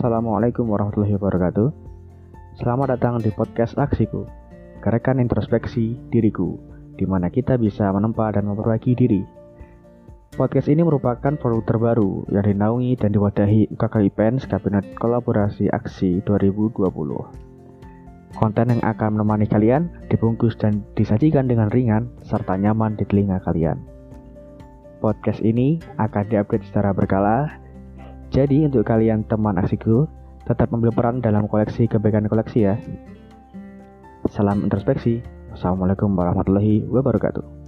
Assalamualaikum warahmatullahi wabarakatuh. Selamat datang di podcast Aksiku, gerakan introspeksi diriku, di mana kita bisa menempa dan memperbaiki diri. Podcast ini merupakan produk terbaru yang dinaungi dan diwadahi UKK Events Kabinet Kolaborasi Aksi 2020. Konten yang akan menemani kalian dibungkus dan disajikan dengan ringan serta nyaman di telinga kalian. Podcast ini akan diupdate secara berkala jadi untuk kalian teman aksiku, tetap ambil peran dalam koleksi kebaikan koleksi ya. Salam introspeksi. Wassalamualaikum warahmatullahi wabarakatuh.